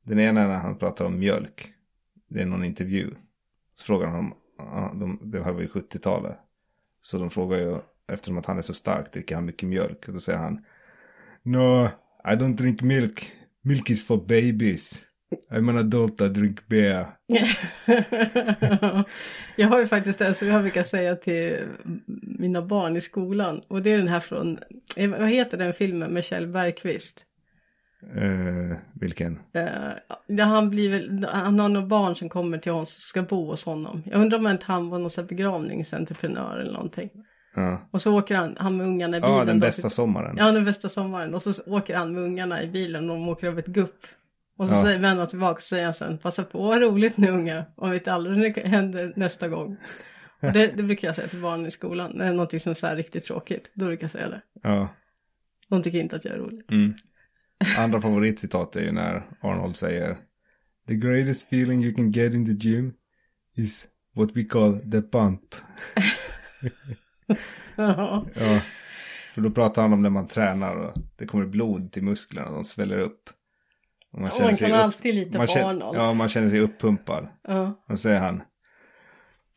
Den ena är när han pratar om mjölk. Det är någon intervju. Så frågar han om, ja, de, det här var ju 70-talet. Så de frågar ju, eftersom att han är så stark, dricker han mycket mjölk? Och då säger han, No, I don't drink milk. Milk is for babies. I'm an adult, I drink beer. jag har ju faktiskt en som jag brukar säga till mina barn i skolan. Och det är den här från, eh, vad heter den filmen med Kjell Bergqvist? Eh, vilken? Eh, han, blir väl, han har några barn som kommer till honom som ska bo hos honom. Jag undrar om inte han var någon begravningsentreprenör eller någonting. Ja, Och så åker han, han med ungarna i bilen. ja den då- bästa sommaren. Ja, den bästa sommaren. Och så åker han med ungarna i bilen och de åker över ett gupp. Och så Ja. säger vänder han tillbaka och säger sen, passa på, vad roligt nu ungar. Och vet aldrig när det händer nästa gång. Och det, det brukar jag säga till barnen i skolan, när det är någonting som är så här riktigt tråkigt. Då brukar jag säga det. Ja. De tycker inte att jag är rolig. Mm. Andra favoritcitat är ju när Arnold säger The greatest feeling you can get in the gym is what we call the pump. Ja. För då pratar han om när man tränar och det kommer blod till musklerna, de sväller upp. Och Och man kan alltid lita man på känner, Arnold. Ja, man känner sig uppumpad. Ja. Och säger han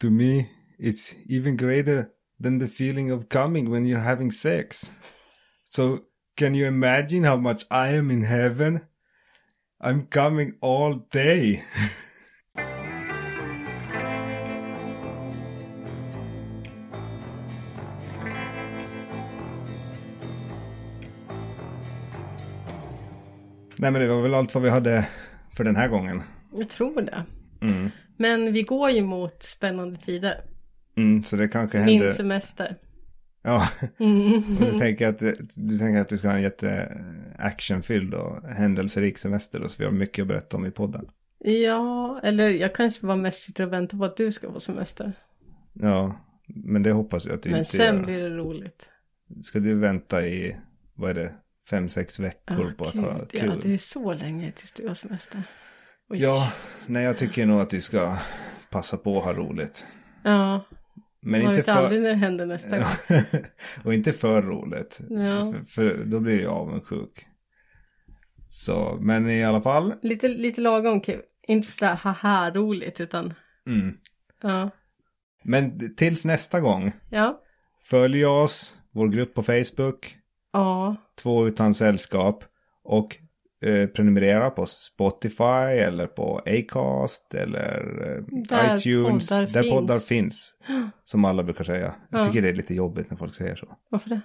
To me it's even greater than the feeling of coming when you're having sex. So can you imagine how much I am in heaven? I'm coming all day. Nej men det var väl allt vad vi hade för den här gången. Jag tror det. Mm. Men vi går ju mot spännande tider. Mm, så det kanske Min händer. semester. Ja, Mm. du tänker, att, du tänker att du ska ha en jätte actionfylld och händelserik semester och så vi har mycket att berätta om i podden. Ja, eller jag kanske bara mest sitter och väntar på att du ska få semester. Ja, men det hoppas jag att du Men inte sen gör. blir det roligt. Ska du vänta i, vad är det, fem, sex veckor på att ha Gud, kul? Ja, det är så länge tills du har semester. Oj. Ja, nej jag tycker nog att du ska passa på att ha roligt. Ja, Men man inte vet för... aldrig när det händer nästa gång. och inte för roligt. Ja. För, för då blir jag avundsjuk. Så, men i alla fall. Lite, lite lagom kul. Inte sådär haha roligt utan Mm. ja. Men tills nästa gång. Ja. Följ oss, vår grupp på Facebook. Ja. Två utan sällskap. Och eh, prenumerera på Spotify eller på Acast eller eh, iTunes. poddar där finns. poddar finns. Som alla brukar säga. Jag Ja. tycker det är lite jobbigt när folk säger så. Varför det?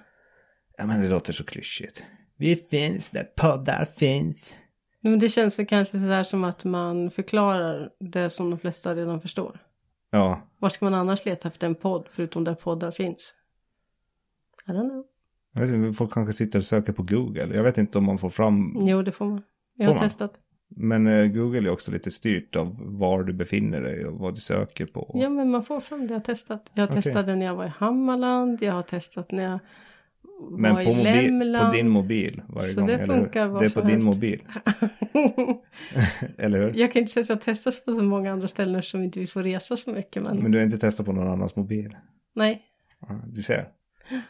Ja men det låter så klyschigt. Vi finns där poddar finns. Men det känns väl kanske sådär som att man förklarar det som de flesta redan förstår. Ja, Var ska man annars leta efter en podd förutom där poddar finns? I don't know. Jag vet inte, folk kanske sitter och söker på Google. Jag vet inte om man får fram. Jo, det får man. Jag Får har man? testat. Men eh, Google är också lite styrt av var du befinner dig och vad du söker på. Ja, men man får fram det. Jag har testat. Jag Okej. testade när jag var i Hammarland. Jag har testat när jag Men var på, i mobil, Lämland. på din mobil varje Så gång. det eller hur? funkar var Det är på som din helst. mobil. eller hur? jag kan inte säga att jag har testat på så många andra ställen eftersom inte vi får resa så mycket. Men, Men du har inte testat på någon annans mobil? nej. Ja, du ser.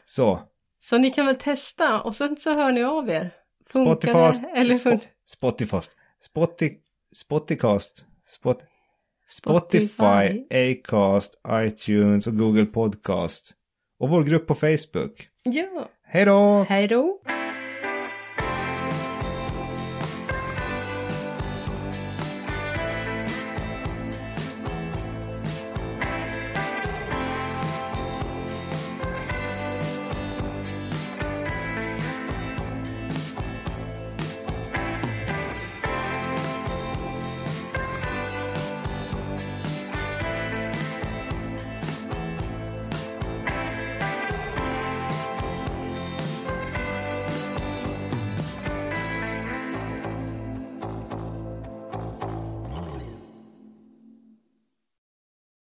Så, Så ni kan väl testa och sen så hör ni av er. Funkar Spotify, det eller Spo, funkar Spotify, Spotify, Spotifcast, Spot, Spotify, Acast, iTunes och Google Podcast. Och vår grupp på Facebook. Ja. Hej då! Hej då.